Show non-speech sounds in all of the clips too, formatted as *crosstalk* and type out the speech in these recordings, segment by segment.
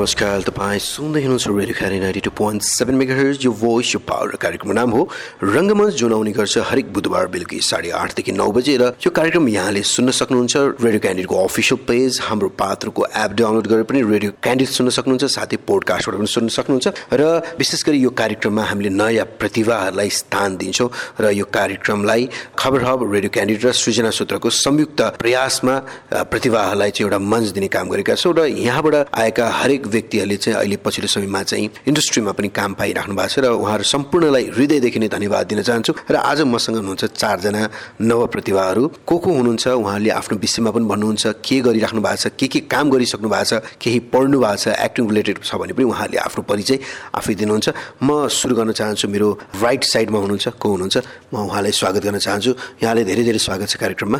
नमस्कार तपाईँ सुन्दै हुनुहुन्छ रेडियो खाने ninety two point seven megahertz यो भोइस यो पावर कार्यक्रमको नाम हो रङ्गमञ्च जुन आउने गर्छ हरेक बुधबार बेलुकी साढे आठदेखि नौ बजे र यो कार्यक्रम यहाँले सुन्न सक्नुहुन्छ। रेडियो क्यान्डिडको अफिसियल पेज हाम्रो पात्रको एप डाउनलोड गरेर पनि रेडियो क्यान्डिड सुन्न सक्नुहुन्छ साथै पोडकास्टबाट पनि सुन्न सक्नुहुन्छ र विशेष गरी यो कार्यक्रममा हामीले नयाँ प्रतिभाहरूलाई स्थान दिन्छौँ र यो कार्यक्रमलाई खबर हब रेडियो क्यान्डिड र सृजना सूत्रको संयुक्त प्रयासमा प्रतिभाहरूलाई चाहिँ एउटा मञ्च दिने काम गरेका छौँ र यहाँबाट आएका हरेक व्यक्तिहरूले चाहिँ अहिले पछिल्लो समयमा चाहिँ इन्डस्ट्रीमा पनि काम पाइराख्नु भएको छ र उहाँहरू सम्पूर्णलाई हृदयदेखि नै धन्यवाद दिन चाहन्छु र आज मसँग हुनुहुन्छ चारजना नव प्रतिभाहरू को को हुनुहुन्छ? उहाँहरूले आफ्नो विषयमा पनि भन्नुहुन्छ के गरिराख्नु भएको छ के के काम गरिसक्नु भएको छ केही पढ्नु भएको छ एक्टिङ रिलेटेड छ भने पनि उहाँहरूले आफ्नो परिचय आफै दिनुहुन्छ। म सुरु गर्न चाहन्छु मेरो राइट साइडमा हुनुहुन्छ को हुनुहुन्छ? म उहाँलाई स्वागत गर्न चाहन्छु। यहाँले धेरै धेरै स्वागत छ कार्यक्रममा।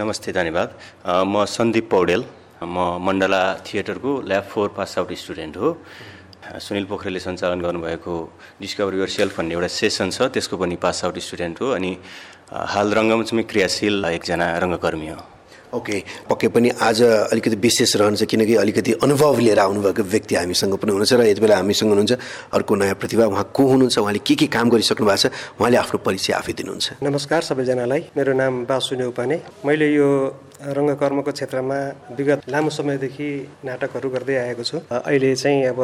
नमस्ते धन्यवाद। म सन्दीप पौडेल। म Mandala थिएटरको lab four pass out student हो। सुनिल पोखरेलले सञ्चालन गर्नुभएको डिस्कभर युर सेल्फ भन्ने एउटा सेसन छ त्यसको पनि पास आउट स्टुडेन्ट हो अनि हाल रङ्गमञ्चमै क्रियाशील एकजना रङ्गकर्मी हो। ओके पक्कै पनि आज अलिकति विशेष रहन्छ किनकि अलिकति अनुभव लिएर आउनुभएको व्यक्ति हामीसँग पनि हुनुहुन्छ र यति बेला हामीसँग हुनुहुन्छ अर्को नयाँ प्रतिभा उहाँ को हुनुहुन्छ उहाँले के के काम गरिसक्नु भएको छ उहाँले आफ्नो परिचय आफै दिनुहुन्छ। नमस्कार सबैजनालाई मेरो नाम बासु नेउपाने मैले यो रङ्गकर्मको क्षेत्रमा विगत लामो समयदेखि नाटकहरू गर्दै आएको छु। अहिले चाहिँ अब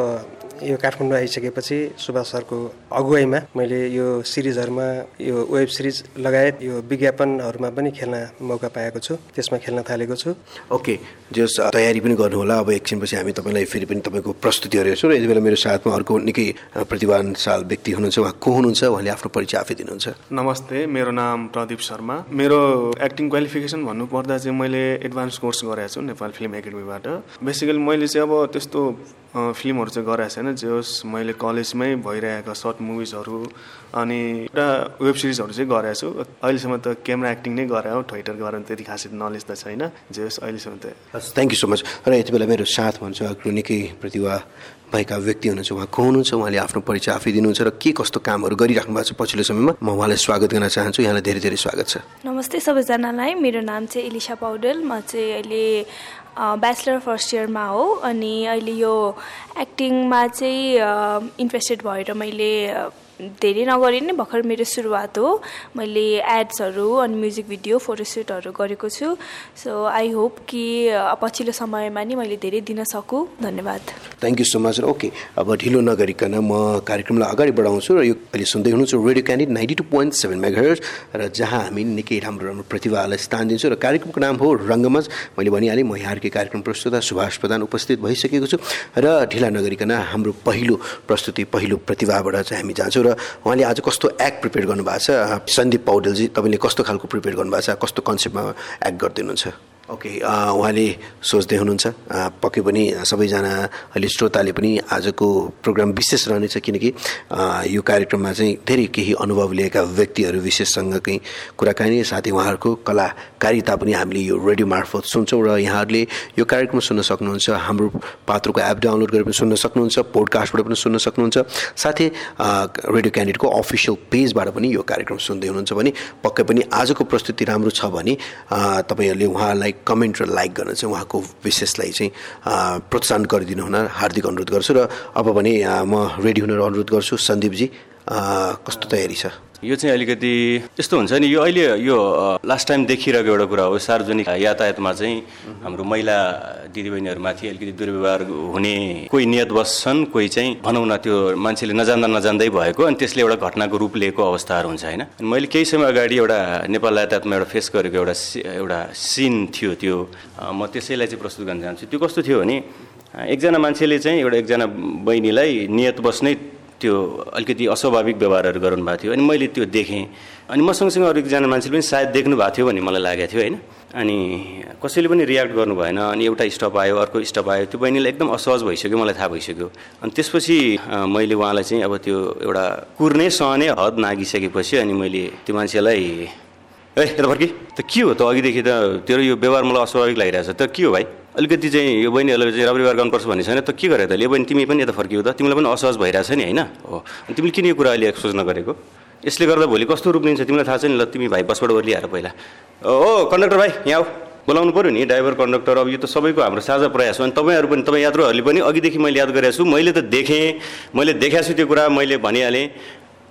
यो काठमाडौँ आइसकेपछि सुभाष सरको अगुवाईमा मैले यो सिरिजहरूमा यो वेब सिरिज लगायत यो विज्ञापनहरूमा पनि खेल्न मौका पाएको छु। त्यसमा खेल्न थालेको छु। ओके जस तयारी पनि गर्नुहोला अब एकछिनपछि हामी तपाईँलाई फेरि पनि तपाईँको प्रस्तुतिहरू हेर्छौँ र यति बेला मेरो साथमा अर्को निकै प्रतिभाशाल व्यक्ति हुनुहुन्छ। उहाँ को हुनुहुन्छ? उहाँले आफ्नो परिचय आफै दिनुहुन्छ। नमस्ते मेरो नाम प्रदीप शर्मा। मेरो एक्टिङ क्वालिफिकेसन भन्नुपर्दा चाहिँ मैले एडभान्स कोर्स गरेको छु नेपाल फिल्म एकाडेमीबाट बेसिकली मैले चाहिँ अब त्यस्तो फिल्महरू चाहिँ गराएको छैन जे होस् मैले कलेजमै भइरहेका सर्ट मुभिजहरू अनि एउटा वेब सिरिजहरू चाहिँ गरेको छु। अहिलेसम्म त क्यामेरा एक्टिङ नै गरे हो ट्विटर गरेर त्यति खासै नलेज त छैन जे होस् अहिलेसम्म त। थ्याङ्क यू सो मच र यति बेला मेरो साथ भन्छ निकै प्रतिभा भएका व्यक्ति हुनुहुन्छ उहाँ को हुनुहुन्छ उहाँले आफ्नो परिचय आफै दिनुहुन्छ र के कस्तो कामहरू गरिराख्नु भएको छ पछिल्लो समयमा म उहाँलाई स्वागत गर्न चाहन्छु। यहाँलाई धेरै धेरै स्वागत छ। नमस्ते सबैजनालाई। मेरो नाम चाहिँ इलिसा पौडेल। म चाहिँ अहिले ब्याचलर फर्स्ट इयरमा हो अनि अहिले यो एक्टिङमा चाहिँ इन्ट्रेस्टेड भएर मैले धेरै नगरी नै भर्खर मेरो सुरुवात हो। मैले एड्सहरू अनि म्युजिक भिडियो फोटोसुटहरू गरेको छु। सो आई होप कि पछिल्लो समयमा नि मैले धेरै दिन सकुँ। धन्यवाद। Thank you so much okay अब ढिलो नगरिकन म कार्यक्रमलाई अगाडि बढाउँछु र यो अहिले सुन्दै हुनुहुन्छ radio candid ninety two point seven megahertz र जहाँ हामी निकै राम्रो राम्रो प्रतिभाहरूलाई स्थान दिन्छौँ र कार्यक्रमको नाम हो रङ्गमञ्च। मैले भनिहालेँ म यहाँकै कार्यक्रम प्रस्तुता सुभाष प्रधान उपस्थित भइसकेको छु। र ढिला नगरिकन हाम्रो पहिलो प्रस्तुति पहिलो प्रतिभाबाट चाहिँ हामी जान्छौँ र उहाँले आज कस्तो एक्ट प्रिपेयर गर्नुभएको छ? सन्दीप पौडेलजी तपाईँले कस्तो खालको प्रिपेयर गर्नुभएको छ? कस्तो कन्सेप्टमा एक्ट गरिदिनुहुन्छ? ओके उहाँले सोच्दै हुनुहुन्छ। पक्कै पनि सबैजना अहिले श्रोताले पनि आजको प्रोग्राम विशेष रहनेछ किनकि यो कार्यक्रममा चाहिँ धेरै केही अनुभव लिएका व्यक्तिहरू विशेषसँगकै कुराकानी साथै उहाँहरूको कलाकारिता पनि हामीले यो रेडियो मार्फत सुन्छौँ र यहाँहरूले यो कार्यक्रम सुन्न सक्नुहुन्छ हाम्रो पात्रको एप डाउनलोड गरेर पनि सुन्न सक्नुहुन्छ पोडकास्टबाट पनि सुन्न सक्नुहुन्छ साथै रेडियो क्यान्डिडेटको अफिसियल पेजबाट पनि यो कार्यक्रम सुन्दै हुनुहुन्छ भने पक्कै पनि आजको प्रस्तुति राम्रो छ भने तपाईँहरूले उहाँलाई कमेन्ट र लाइक गर्न चाहिँ उहाँको विशेषलाई चाहिँ प्रोत्साहन गरिदिनु हुन हार्दिक अनुरोध गर्छु र अब भने म रेडी हुन अनुरोध गर्छु। सन्दीपजी कस्तो तयारी छ? यो चाहिँ अलिकति यस्तो हुन्छ नि यो अहिले यो लास्ट टाइम देखिरहेको एउटा कुरा हो सार्वजनिक यातायातमा चाहिँ हाम्रो महिला दिदीबहिनीहरूमाथि अलिकति दुर्व्यवहार हुने कोही नियत बस्छन् कोही चाहिँ भनौँ न त्यो मान्छेले नजान्दा नजान्दै भएको अनि त्यसले एउटा घटनाको रूप लिएको अवस्थाहरू हुन्छ होइन? मैले केही समय अगाडि एउटा नेपाल यातायातमा एउटा फेस गरेको एउटा एउटा सिन थियो त्यो। म त्यसैलाई चाहिँ प्रस्तुत गर्न चाहन्छु। त्यो कस्तो थियो भने एकजना मान्छेले चाहिँ एउटा एकजना बहिनीलाई नियत बस्नै त्यो अलिकति अस्वाभाविक व्यवहारहरू गर्नु भएको थियो। अनि मैले त्यो देखेँ। अनि म सँगसँगै अरू एकजना मान्छेले पनि सायद देख्नु भएको थियो भन्ने मलाई लागेको थियो होइन? अनि कसैले पनि रियाक्ट गर्नु भएन अनि एउटा स्टप आयो अर्को स्टप आयो। त्यो बहिनीलाई एकदम असहज भइसक्यो मलाई थाहा भइसक्यो। अनि त्यसपछि मैले उहाँलाई चाहिँ अब त्यो एउटा कुर्ने सहने हद नागिसकेपछि अनि मैले त्यो मान्छेलाई ए यता फर्की। त के हो त अघिदेखि त तेरो यो व्यवहार मलाई अस्वाभाविक लागिरहेछ। त के हो भाइ? अलिकति चाहिँ यो बहिनीहरूलाई चाहिँ राम्रो व्यवहार गर्नुपर्छ भन्ने छैन। त के गरेर त? यो बहिनी तिमी पनि यता फर्कियो त। तिमीलाई पनि असहज भइरहेछ नि होइन? हो। अनि तिमीले किन यो कुरा अहिले सोच्न गरेको यसले गर्दा भोलि कस्तो रूप लिन्छ तिमीलाई थाहा छ नि ल। तिमी भाइ बसबाट ओर्लिहार पहिला। ओ कन्डक्टर भाइ यहाँ बोलाउनु पऱ्यो नि ड्राइभर कन्डक्टर। अब यो त सबैको हाम्रो साझा प्रयास हो। अनि तपाईँहरू पनि तपाईँ यात्रुहरूले पनि अघिदेखि मैले याद गरेको छु। मैले त देखेँ। मैले देखाएको छु त्यो कुरा। मैले भनिहालेँ।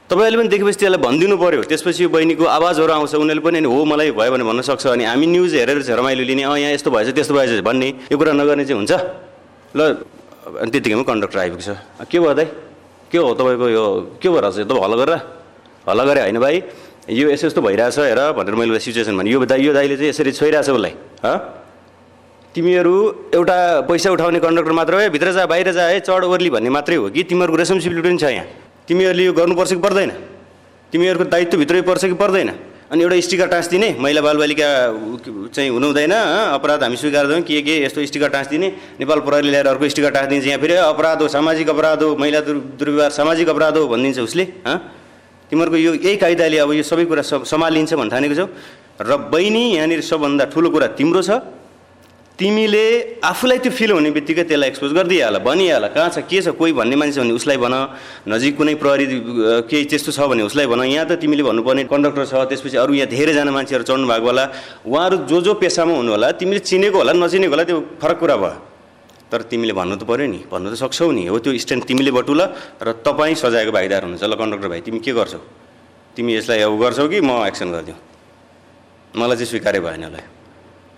तपाईँहरूले पनि देखेपछि त्यसलाई भनिदिनु पऱ्यो त्यसपछि यो बहिनीको आवाजहरू आउँछ उनीहरूले पनि अनि हो मलाई भयो भने भन्न सक्छ। अनि हामी न्युज हेरेर चाहिँ रमाइलो लिने अँ यहाँ यस्तो भएछ त्यस्तो भएछ भन्ने यो कुरा नगर्ने चाहिँ हुन्छ। ल अनि त्यतिकैमा कन्डक्टर आइपुग्छ के भयो दाइ? के हो तपाईँको यो के भएर छ? तपाईँ हल्ला गरेर हल्ला गरे होइन भाइ? यो यस्तो यस्तो भइरहेछ हेर भनेर मैले सिचुएसन भने। यो दाइ यो दाइले चाहिँ यसरी छोइरहेछ उसलाई हँ? तिमीहरू एउटा पैसा उठाउने कन्डक्टर मात्र हो भित्र जा बाहिर जा है चढ ओर्ली भन्ने मात्रै हो कि? तिमीहरूको रेस्पोन्सिबिलिटी पनि छ यहाँ। तिमीहरूले यो गर्नुपर्छ कि पर्दैन? तिमीहरूको दायित्वभित्रै पर्छ कि पर्दैन? अनि एउटा स्टिकर टाँसिदिने महिला बालबालिका चाहिँ हुनु हुँदैन अपराध हामी स्वीकार्दैनौँ के के यस्तो स्टिकर टाँसिदिने नेपाल प्रहरी ल्याएर अर्को स्टिकर टाँसिदिन्छ यहाँ फेरि अपराध हो सामाजिक अपराध हो महिला दुर् दुर्व्यवहार सामाजिक अपराध हो भनिदिन्छ उसले तिमीहरूको यो यही कायदाले अब यो सबै कुरा सम्हालिन्छ भन्ने ठानेको छौ। र बहिनी यहाँनिर सबभन्दा ठुलो कुरा तिम्रो छ। तिमीले आफूलाई त्यो फिल हुने बित्तिकै त्यसलाई एक्सपोज गरिदिइहाल भनिहाल कहाँ छ के छ कोही भन्ने मान्छे भने उसलाई भन नजिक कुनै प्रहरी केही त्यस्तो छ भने उसलाई भन। यहाँ त तिमीले भन्नुपर्ने कन्डक्टर छ त्यसपछि अरू यहाँ धेरैजना मान्छेहरू चढ्नु भएको होला उहाँहरू जो जो पेसामा हुनु होला तिमीले चिनेको होला नचिनेको होला त्यो फरक कुरा भयो। तर तिमीले भन्नु त पऱ्यो नि भन्नु त सक्छौ नि हो त्यो स्ट्यान्ड तिमीले बटुल र तपाईँ सजाएको भाइदार हुनुहुन्छ। ल कन्डक्टर भाइ तिमी के गर्छौ? तिमी यसलाई अब गर्छौ कि म एक्सन गरिदिउँ? मलाई चाहिँ स्वीकार्य भएन होला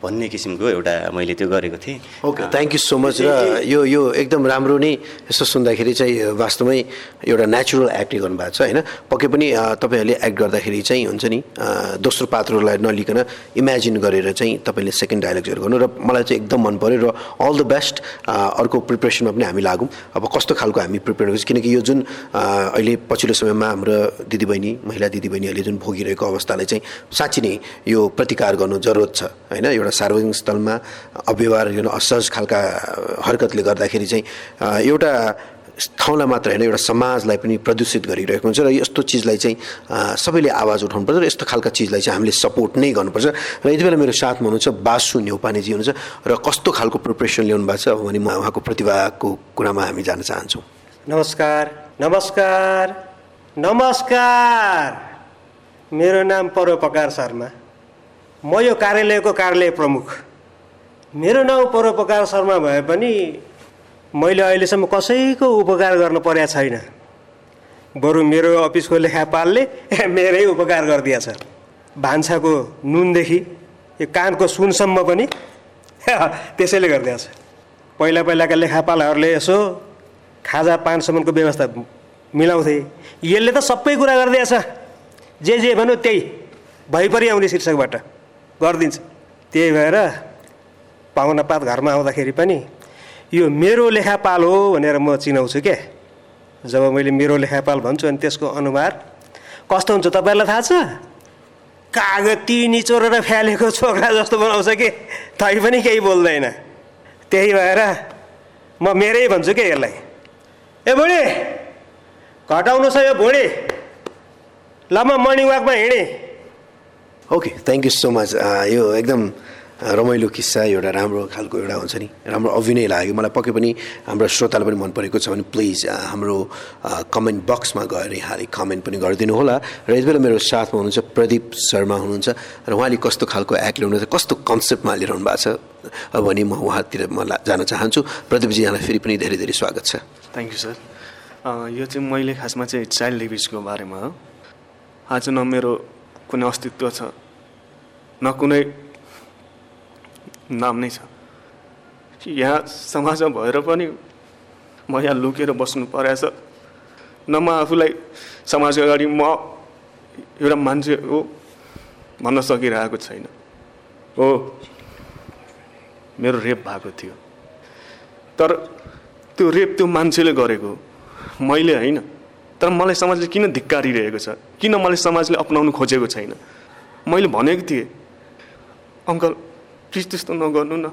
भन्ने किसिमको एउटा मैले त्यो गरेको थिएँ। Okay thank you so much र यो यो एकदम राम्रो नै यसो सुन्दाखेरि चाहिँ वास्तवमै एउटा नेचुरल एक्टिङ गर्नुभएको छ होइन? पक्कै पनि तपाईँहरूले एक्ट गर्दाखेरि चाहिँ हुन्छ नि दोस्रो पात्रलाई नलिकन इमेजिन गरेर चाहिँ तपाईँले सेकेन्ड डायलग्सहरू गर्नु र मलाई चाहिँ एकदम मन पऱ्यो र अल द बेस्ट अर्को प्रिपरेसनमा पनि हामी लागौँ। अब कस्तो खालको हामी प्रिपेयर गर्छौँ? किनकि यो जुन अहिले पछिल्लो समयमा हाम्रो दिदीबहिनी महिला दिदीबहिनीहरूले जुन भोगिरहेको अवस्थालाई चाहिँ साँच्ची नै यो प्रतिकार गर्नु जरुरत छ होइन? एउटा एउटा सार्वजनिक स्थलमा अव्यवहार यो असहज खालका हरकतले गर्दाखेरि चाहिँ एउटा ठाउँलाई मात्र होइन एउटा समाजलाई पनि प्रदूषित गरिरहेको हुन्छ र यस्तो चिजलाई चाहिँ सबैले आवाज उठाउनुपर्छ र यस्तो खालका चिजलाई चाहिँ हामीले सपोर्ट नै गर्नुपर्छ। र यति बेला मेरो साथमा हुनुहुन्छ बासु न्यौपानेजी हुनुहुन्छ र कस्तो खालको प्रिपरेसन ल्याउनु भएको छ भने म उहाँको प्रतिभाको कुरामा हामी जान चाहन्छौँ। नमस्कार नमस्कार नमस्कार! मेरो नाम परोपकार शर्मा। म यो कार्यालयको कार्यालय प्रमुख। मेरो नाउँ परोपकार शर्मा भए पनि मैले अहिलेसम्म कसैको उपकार गर्न परेको छैन। बरु मेरो अफिसको लेखापालले *laughs* मेरै उपकार गरिदिएछ। भान्साको नुनदेखि यो कानको सुनसम्म पनि *laughs* त्यसैले गरिदिएछ। पहिला पहिलाका लेखापालहरूले यसो खाजा पानसम्मको व्यवस्था मिलाउँथे। यसले त सबै कुरा गरिदिएछ। जे जे भन्यो त्यही। भइपरि आउने शीर्षकबाट। गरिदिन्छ। त्यही भएर पाहुनापात घरमा आउँदाखेरि पनि यो मेरो लेखापाल हो भनेर म चिनाउँछु क्या जब मैले मेरो लेखापाल भन्छु अनि त्यसको अनुहार कस्तो हुन्छ तपाईँहरूलाई थाहा छ? कागती निचोरेर फ्यालेको छोरा जस्तो बनाउँछ कि? तै पनि केही बोल्दैन। त्यही भएर म मेरै भन्छु क्या यसलाई? ए बुढी घटाउनु छ यो भुँडी ल म मर्निङ वाकमा हिँडेँ। Okay thank you so much यो एकदम रमाइलो किस्सा एउटा राम्रो खालको एउटा हुन्छ नि राम्रो अभिनय लाग्यो। मलाई पक्कै पनि हाम्रो श्रोतालाई पनि मन परेको छ भने प्लिज हाम्रो कमेन्ट बक्समा गएर यहाँले कमेन्ट पनि गरिदिनु होला र यति बेला मेरो साथमा हुनुहुन्छ प्रदीप शर्मा हुनुहुन्छ र उहाँले कस्तो खालको एक्ट ल्याउनुहुन्छ कस्तो कन्सेप्टमा लिइरहनु भएको छ भने म उहाँतिर म जान चाहन्छु। प्रदीपजी यहाँलाई फेरि पनि धेरै धेरै स्वागत छ। थ्याङ्क यू सर यो चाहिँ मैले खासमा चाहिँ चाइल्ड लेबिजको बारेमा हो। आज न मेरो कुनै अस्तित्व छ न कुनै नाम नै छ। यहाँ समाजमा भएर पनि म यहाँ लुकेर बस्नु परेछ न म आफूलाई समाजको अगाडि म एउटा मान्छे हो भन्न सकिरहेको छैन। हो मेरो रेप भएको थियो। तर त्यो रेप त्यो मान्छेले गरेको मैले होइन। तर मलाई समाजले किन धिक्कारिरहेको छ? किन मलाई समाजले अप्नाउनु खोजेको छैन? मैले भनेको थिएँ अङ्कल प्लिज त्यस्तो नगर्नु न।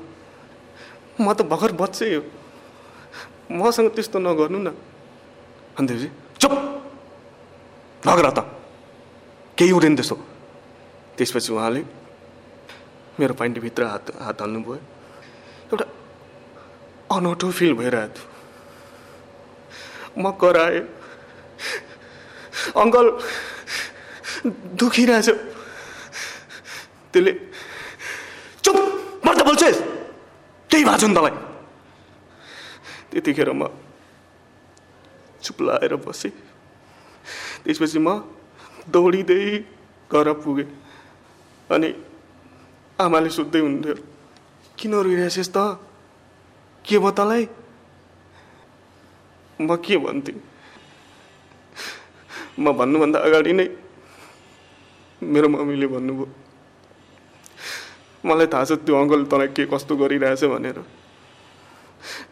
म त भर्खर बच्चै हो। मसँग त्यस्तो नगर्नु न। अन्त चुप! नगर त। केही हुँदैन त्यस्तो त्यसपछि उहाँले मेरो प्यान्टीभित्र हात हात हाल्नुभयो। एउटा अनौठो फिल भइरहेको थियो। म कराएँ। अङ्कल दुखिरहेछ त्यसले चुप बसेस त्यही भएको छ नि तँलाई त्यतिखेर म चुप लाएर बसेँ। त्यसपछि म दौडिँदै घर पुगेँ। अनि आमाले सोध्दै हुन्थ्यो किन रोइरहेछस् त के भयो तँलाई? म के भन्थेँ? म भन्नुभन्दा अगाडि नै मेरो मम्मीले भन्नुभयो मलाई थाहा छ त्यो अङ्कल तँलाई के कस्तो गरिरहेछ भनेर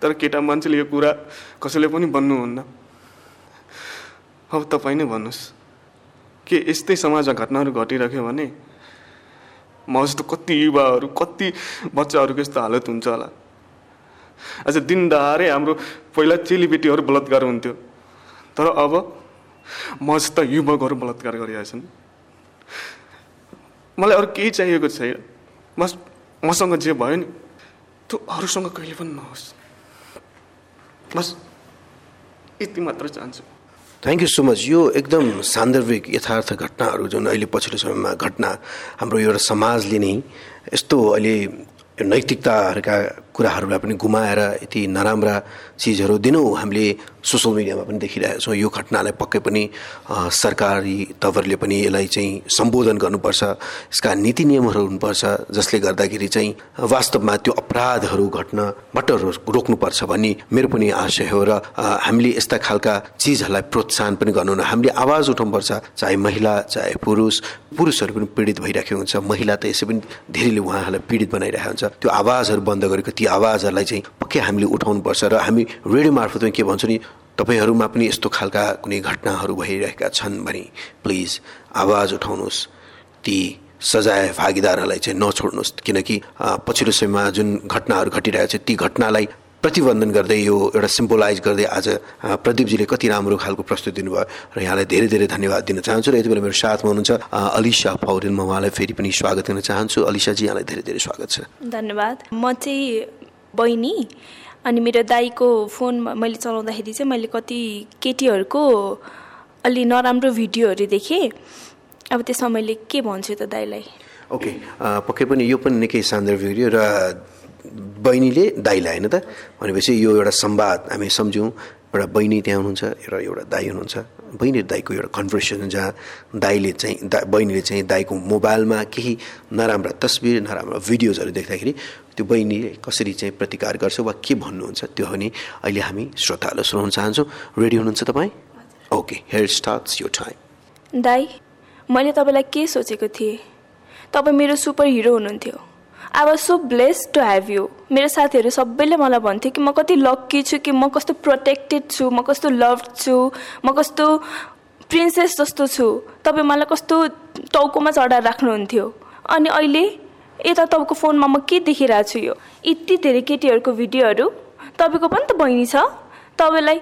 तर केटा मान्छेले यो कुरा कसैले पनि भन्नुहुन्न अब तपाईँ नै भन्नुहोस् के यस्तै समाजमा घटनाहरू घटिराख्यो भने म जस्तो कति युवाहरू कति बच्चाहरूको यस्तो हालत हुन्छ होला अझ दिन दहारै हाम्रो पहिला चेलीबेटीहरू बलात्कार हुन्थ्यो तर अब म जस्ता युवकहरू बलात्कार गरिरहेछन्। मलाई अरू केही चाहिएको छैन। बस मसँग जे भयो नि त्यो अरूसँग कहिले पनि नहोस्। बस यति मात्र चाहन्छु। थ्याङ्क यू सो मच यो एकदम सान्दर्भिक यथार्थ घटनाहरू जुन अहिले पछिल्लो समयमा घटना हाम्रो एउटा समाजले नै यस्तो अहिले नैतिकताहरूका कुराहरूलाई पनि गुमाएर यति नराम्रा चिजहरू दिनौँ। हामीले सोसियल मिडियामा पनि देखिरहेका छौँ। यो घटनालाई पक्कै पनि सरकारी तवरले पनि यसलाई चाहिँ सम्बोधन गर्नुपर्छ। यसका नीति नियमहरू हुनुपर्छ जसले गर्दाखेरि चाहिँ वास्तवमा त्यो अपराधहरू घट्नबाट रोक्नुपर्छ भन्ने मेरो पनि आशय हो र हामीले यस्ता खालका चिजहरूलाई प्रोत्साहन पनि गर्नु हामीले आवाज उठाउनुपर्छ। चाहे महिला चाहे पुरुष पुरुषहरू पनि पीडित भइरहेको हुन्छ। महिला त यसै पनि धेरैले उहाँहरूलाई पीडित बनाइरहेको हुन्छ। त्यो आवाजहरू बन्द गरेको ती आवाजहरूलाई चाहिँ पक्कै हामीले उठाउनुपर्छ र हामी रेडियो मार्फत के भन्छौँ नि तपाईँहरूमा पनि यस्तो खालका कुनै घटनाहरू भइरहेका छन् भने प्लिज आवाज उठाउनुहोस् ती सजाय भागीदारहरूलाई चाहिँ नछोड्नुहोस्। किनकि पछिल्लो समयमा जुन घटनाहरू घटिरहेको छ ती घटनालाई प्रतिबन्धन गर्दै यो एउटा सिम्बोलाइज गर्दै आज प्रदीपजीले कति राम्रो खालको प्रस्तुति दिनुभयो। र यहाँलाई धेरै धेरै धन्यवाद दिन चाहन्छु र यति बेला मेरो साथमा हुनुहुन्छ अलिसा पौडेल म उहाँलाई फेरि पनि स्वागत गर्न चाहन्छु। अलिसाजी यहाँलाई धेरै धेरै स्वागत छ। धन्यवाद। म चाहिँ बहिनी अनि मेरो दाईको फोन मैले चलाउँदाखेरि चाहिँ मैले कति केटीहरूको अलि नराम्रो भिडियोहरू देखेँ। अब त्यसमा मैले के भन्छु त दाईलाई? ओके पक्कै पनि यो पनि निकै शानदार भिडियो र बहिनीले दाईलाई होइन त? भनेपछि यो एउटा संवाद हामी सम्झौँ। एउटा बहिनी त्यहाँ हुनुहुन्छ र एउटा दाई हुनुहुन्छ। बहिनी र दाईको एउटा कन्भर्सेसन जहाँ दाईले चाहिँ दा बहिनीले चाहिँ दाईको मोबाइलमा केही नराम्रा तस्बिर नराम्रा भिडियोजहरू देख्दाखेरि त्यो बहिनीले कसरी चाहिँ प्रतिकार गर्छ वा के भन्नुहुन्छ त्यो पनि अहिले हामी श्रोताहरूलाई सुनाउन चाहन्छौँ। रेडी हुनुहुन्छ तपाईँ? ओके हेयर स्टार्ट्स यो टाइम दाई मैले तपाईँलाई के सोचेको थिएँ? तपाईँ मेरो सुपर हिरो हुनुहुन्थ्यो। I was so bless to have you मेरो साथीहरू सबैले मलाई भन्थ्यो कि म कति लक्की छु कि म कस्तो प्रोटेक्टेड छु म कस्तो लभ छु म कस्तो प्रिन्सेस जस्तो छु। तपाईँ मलाई कस्तो टाउकोमा चढाएर राख्नुहुन्थ्यो। अनि अहिले यता तपाईँको फोनमा म के देखिरहेको छु यो? यति धेरै केटीहरूको भिडियोहरू तपाईँको पनि त बहिनी छ। तपाईँलाई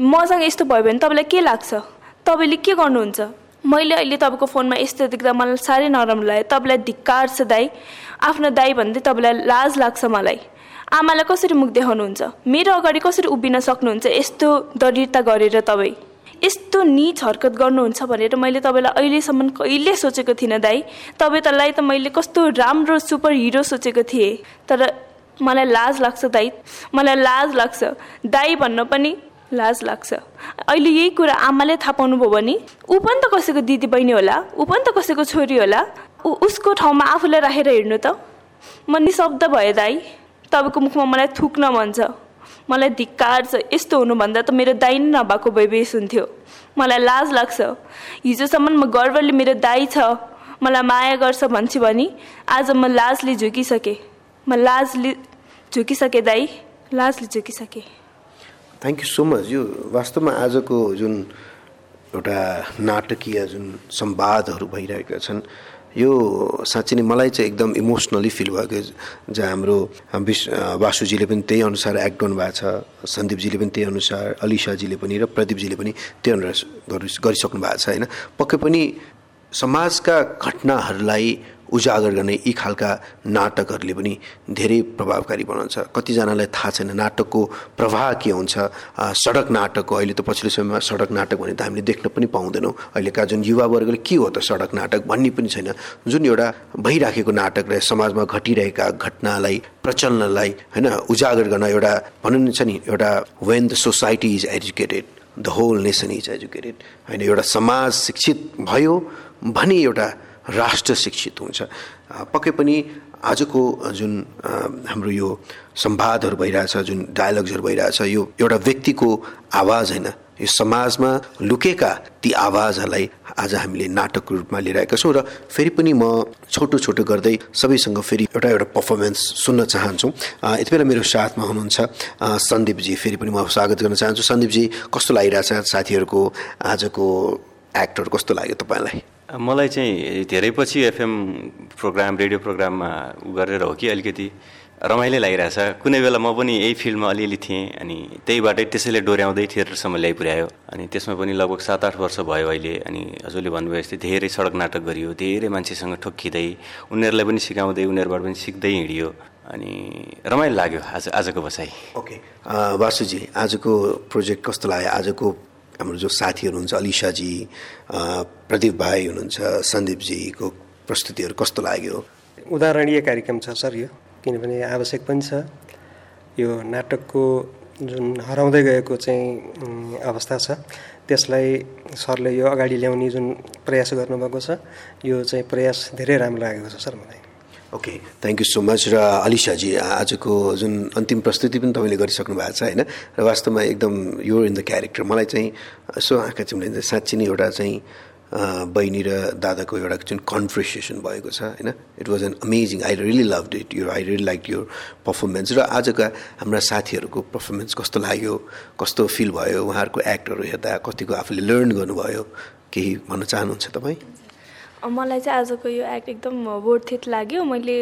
मसँग यस्तो भयो भने तपाईँलाई के लाग्छ? तपाईँले के गर्नुहुन्छ? मैले अहिले तपाईँको फोनमा यस्तो देख्दा मलाई साह्रै नराम्रो लाग्यो। तपाईँलाई धिक्कार छ दाई। आफ्नो दाई भन्दै तपाईँलाई लाज लाग्छ मलाई। आमालाई कसरी मुख देखाउनुहुन्छ मेरो अगाडि कसरी उभिन सक्नुहुन्छ? यस्तो दरिद्रता गरेर तपाईँ। यस्तो निच हरकत गर्नुहुन्छ भनेर मैले तपाईँलाई अहिलेसम्म कहिले सोचेको थिइनँ दाई। तपाईँ तलाई त मैले कस्तो राम्रो सुपर हिरो सोचेको थिएँ। तर मलाई लाज लाग्छ दाई। मलाई लाज लाग्छ। दाई भन्न पनि लाज लाग्छ। अहिले यही कुरा आमाले थाहा पाउनुभयो भने ऊ पनि त कसैको दिदी बहिनी होला? ऊ पनि त कसैको छोरी होला? ऊ उसको ठाउँमा आफूलाई राखेर हिँड्नु त? म निशब्द भएँ दाई तपाईँको मुखमा मलाई थुक्न मन छ। मलाई धिक्कार छ। यस्तो हुनुभन्दा त मेरो दाई नै नभएको भए हुन्थ्यो। मलाई लाज लाग्छ। हिजोसम्म म गर्वले मेरो दाई छ। मलाई माया गर्छ भन्छु भने आज म लाजले झुकिसकेँ। म लाजले झुकिसकेँ दाई लाजले झुकिसकेँ। थ्याङ्क यू सो मच यो वास्तवमा आजको जुन एउटा नाटकीय जुन संवादहरू भइरहेका छन् यो साँच्चै नै मलाई चाहिँ एकदम इमोसनली फिल भएको जहाँ हाम्रो विश वासुजीले पनि त्यही अनुसार एक्ट गर्नुभएको छ सन्दीपजीले पनि त्यही अनुसार अलिसाजीले पनि र प्रदीपजीले पनि त्यही अनुसार गरिसक्नु भएको छ होइन? पक्कै पनि समाजका घटनाहरूलाई उजागर गर्ने यी खालका नाटकहरूले पनि धेरै प्रभावकारी बनाउँछ। कतिजनालाई थाहा छैन नाटकको प्रवाह के हुन्छ? सडक नाटकको अहिले त पछिल्लो समयमा सडक नाटक भने त हामीले देख्न पनि पाउँदैनौँ। अहिलेका जुन युवावर्गले के हो त सडक नाटक भन्ने पनि छैन। जुन एउटा भइराखेको नाटकलाई समाजमा घटिरहेका घटनालाई प्रचलनलाई होइन उजागर गर्न एउटा भन्नु छ नि एउटा when the society is educated the whole nation is educated होइन एउटा समाज शिक्षित भयो भने एउटा राष्ट्र शिक्षित हुन्छ। पक्कै पनि आजको जुन हाम्रो यो संवादहरू भइरहेछ जुन डायलग्सहरू भइरहेछ यो एउटा व्यक्तिको आवाज होइन यो समाजमा लुकेका ती आवाजहरूलाई आज हामीले नाटकको रूपमा लिइरहेका छौँ र फेरि पनि म छोटो छोटो गर्दै सबैसँग फेरि एउटा एउटा पर्फर्मेन्स सुन्न चाहन्छु। यति बेला मेरो साथमा हुनुहुन्छ सन्दीपजी। फेरि पनि म स्वागत गर्न चाहन्छु। सन्दीपजी कस्तो लागिरहेछ साथीहरूको आजको एक्टर कस्तो लाग्यो तपाईँलाई? मलाई चाहिँ धेरै पछि एफएम प्रोग्राम रेडियो प्रोग्राममा गरेर हो कि अलिकति रमाइलो लागिरहेछ। कुनै बेला म पनि यही फिल्डमा अलिअलि थिएँ अनि त्यहीबाटै त्यसैले डोर्याउँदै थिएटरसम्म ल्याइपुर्यायो अनि त्यसमा पनि लगभग सात आठ वर्ष भयो अहिले अनि हजुरले भन्नुभयो जस्तै धेरै सडक नाटक गरियो धेरै मान्छेसँग ठोक्किँदै उनीहरूलाई पनि सिकाउँदै उनीहरूबाट पनि सिक्दै हिँडियो। अनि रमाइलो लाग्यो आज आजको बसाइ। ओके। वासुजी आजको प्रोजेक्ट कस्तो लाग्यो? आजको हाम्रो जो साथीहरू हुनुहुन्छ अलिसाजी प्रदीप भाइ हुनुहुन्छ सन्दीपजीको प्रस्तुतिहरू कस्तो लाग्यो? उदाहरणीय कार्यक्रम छ सर यो किनभने आवश्यक पनि छ। यो नाटकको जुन हराउँदै गएको चाहिँ अवस्था छ। त्यसलाई सरले यो अगाडि ल्याउने जुन प्रयास गर्नुभएको छ यो चाहिँ प्रयास धेरै राम्रो लागेको छ सर मलाई। Okay thank you so much र अलिसाजी आजको जुन अन्तिम प्रस्तुति पनि तपाईँले गरिसक्नु भएको छ होइन? र वास्तवमा एकदम यो इन द क्यारेक्टर मलाई चाहिँ यसो आँखा चिम्लिन्छ साँच्ची नै एउटा चाहिँ बहिनी र दादाको एउटा जुन कन्भर्सेसन भएको छ होइन? It was an amazing I really love it you I really like your performance र आजका हाम्रा साथीहरूको पर्फर्मेन्स कस्तो लाग्यो कस्तो फिल भयो उहाँहरूको एक्टहरू हेर्दा कतिको आफूले लर्न गर्नुभयो केही भन्न चाहनुहुन्छ तपाईँ? मलाई चाहिँ आजको यो एक्ट एकदम वर्थित लाग्यो। मैले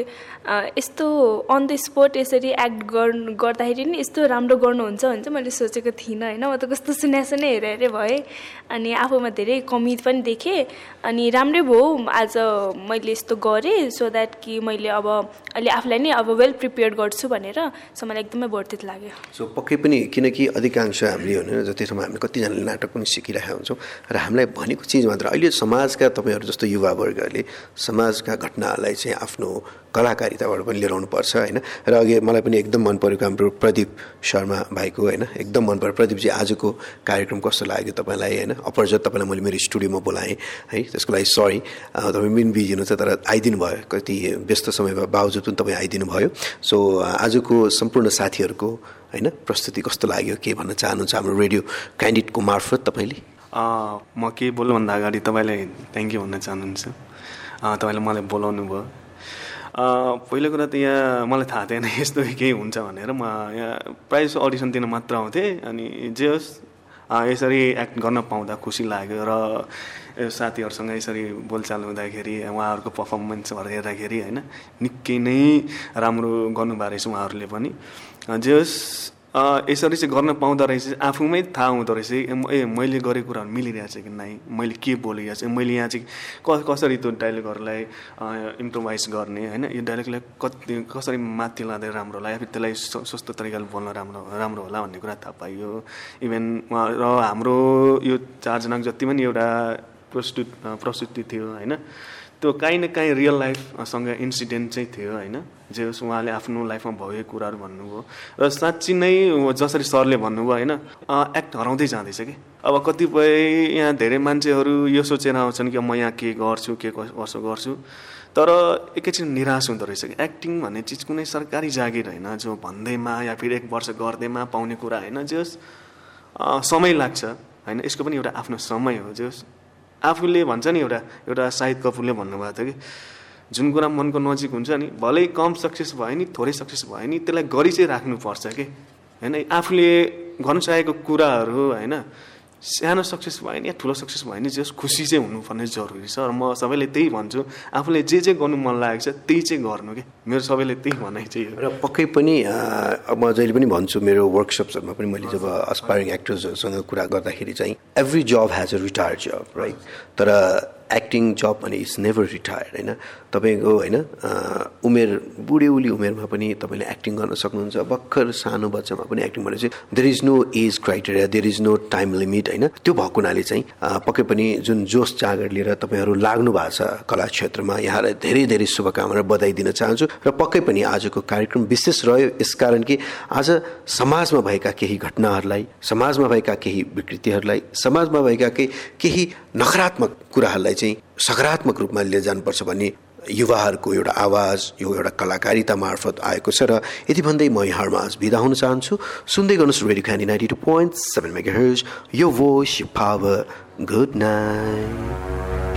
यस्तो अन द स्पोट यसरी एक्ट गर्नु गर्दाखेरि नि यस्तो राम्रो गर्नुहुन्छ भने चाहिँ मैले सोचेको थिइनँ होइन? म त कस्तो सुन्या सुन्या हेरेर हेरेर भएँ। अनि आफूमा धेरै कमी पनि देखेँ। अनि राम्रै भयो। आज मैले यस्तो गरेँ सो द्याट कि मैले अब अहिले आफूलाई नै अब वेल प्रिपेयर गर्छु भनेर। सो मलाई एकदमै वर्थित लाग्यो। सो पक्कै पनि किनकि अधिकांश हामीले होइन जतिसम्म हामी कतिजनाले नाटक पनि सिकिरहेका हुन्छौँ र हामीलाई भनेको चिज मात्र अहिले समाजका तपाईँहरू जस्तो युवा युवावर्गले समाजका घटनाहरूलाई चाहिँ आफ्नो कलाकारिताबाट पनि लिएर आउनुपर्छ होइन? र अघि मलाई पनि एकदम मन परेको हाम्रो प्रदीप शर्मा भाइको होइन? एकदम मन पऱ्यो प्रदीपजी आजको कार्यक्रम कस्तो लाग्यो तपाईँलाई होइन? अपरजत तपाईँलाई मैले मेरो स्टुडियोमा बोलाएँ है? त्यसको लागि सरी तपाईँ पनि बिजी हुनुहुन्छ तर आइदिनु भयो कति व्यस्त समय बावजुद पनि तपाईँ आइदिनु भयो सो आजको सम्पूर्ण साथीहरूको होइन प्रस्तुति कस्तो लाग्यो के भन्न चाहनुहुन्छ हाम्रो रेडियो क्यान्डिडेटको मार्फत तपाईँले? म के बोल्नुभन्दा अगाडि तपाईँलाई थ्याङ्क यू भन्न चाहनुहुन्छ। तपाईँले मलाई बोलाउनु भयो। पहिलो कुरा त यहाँ मलाई थाहा थिएन *laughs* यस्तो केही हुन्छ भनेर। म यहाँ प्रायः जस्तो अडिसन दिन मात्र आउँथेँ अनि जे होस् यसरी एक्ट गर्न पाउँदा खुसी लाग्यो र साथीहरूसँग यसरी बोलचाल हुँदाखेरि उहाँहरूको पर्फर्मेन्सहरू हेर्दाखेरि होइन निकै नै राम्रो गर्नुभएको रहेछ उहाँहरूले पनि। जे होस् यसरी चाहिँ गर्न पाउँदो रहेछ। आफूमै थाहा हुँदो रहेछ। ए मैले गरेको कुराहरू मिलिरहेछ कि नै? मैले के बोलिरहेको छु मैले यहाँ चाहिँ कसरी त्यो डायलगहरूलाई इम्प्रोभाइज गर्ने होइन? यो डायलगलाई कति कसरी माथि लाँदै राम्रो होला? या फिर त्यसलाई सस्तो तरिकाले बोल्न राम्रो राम्रो होला भन्ने कुरा थाहा पाइयो। इभन र हाम्रो यो चारजनाको जति पनि एउटा प्रस्तुत प्रस्तुति थियो होइन? त्यो काहीँ न काहीँ रियल लाइफसँग इन्सिडेन्ट चाहिँ थियो होइन? जे होस् उहाँले आफ्नो लाइफमा भएको कुराहरू भन्नुभयो। र साँच्ची नै जसरी सरले भन्नुभयो होइन एक्ट हराउँदै जाँदैछ कि? अब कतिपय यहाँ धेरै मान्छेहरू यो सोचेर आउँछन् कि म यहाँ के गर्छु के कसो गर्छु। तर एकैछिन निराश हुँदो रहेछ कि? एक्टिङ भन्ने चिज कुनै सरकारी जागिर होइन जो भन्दैमा या फिर एक वर्ष गर्दैमा पाउने कुरा होइन? जे होस् समय लाग्छ होइन? यसको पनि एउटा आफ्नो समय हो जे होस्। आफूले भन्छ नि एउटा एउटा साहिद कपुरले भन्नुभएको थियो कि जुन कुरा मनको नजिक हुन्छ नि भलै कम सक्सेस भयो नि थोरै सक्सेस भयो नि त्यसलाई गरी चाहिँ राख्नुपर्छ कि। होइन आफूले गर्नु चाहेको कुराहरू होइन सानो सक्सेस भयो नि? या ठुलो सक्सेस भयो नि? जस खुसी चाहिँ हुनुपर्ने जरुरी छ र म सबैले त्यही भन्छु। आफूले जे जे गर्नु मन लागेको छ त्यही चाहिँ गर्नु कि? मेरो सबैले त्यही भनाइ चाहिँ र पक्कै पनि म जहिले पनि भन्छु मेरो वर्कसप्सहरूमा पनि मैले जब अस्पायरिङ एक्टर्सहरूसँग कुरा गर्दाखेरि चाहिँ every job has a retired job right तर एक्टिङ जब भने इज नेभर रिटायर्ड होइन? तपाईँको होइन उमेर बुढेउली उमेरमा पनि तपाईँले एक्टिङ गर्न सक्नुहुन्छ भर्खर सानो बच्चामा पनि एक्टिङ भने चाहिँ there is no age criteria there is no time limit होइन? त्यो भएको हुनाले चाहिँ पक्कै पनि जुन जोस जागर लिएर तपाईँहरू लाग्नु भएको छ कला क्षेत्रमा यहाँलाई धेरै धेरै शुभकामना बधाई दिन चाहन्छु र पक्कै पनि आजको कार्यक्रम विशेष रह्यो यसकारण कि आज समाजमा भएका केही घटनाहरूलाई समाजमा भएका केही विकृतिहरूलाई समाजमा भएका केही केही नकारात्मक कुराहरूलाई चाहिँ सकारात्मक रूपमा लिएर जानुपर्छ भन्ने युवाहरूको एउटा आवाज यो एउटा कलाकारिता मार्फत आएको छ र यति भन्दै म यहाँहरूमा आज बिदा हुन चाहन्छु। सुन्दै गर्नुहोस् रेडियो खानी ninety two point seven mega यो भोइस पावर गुड नाइट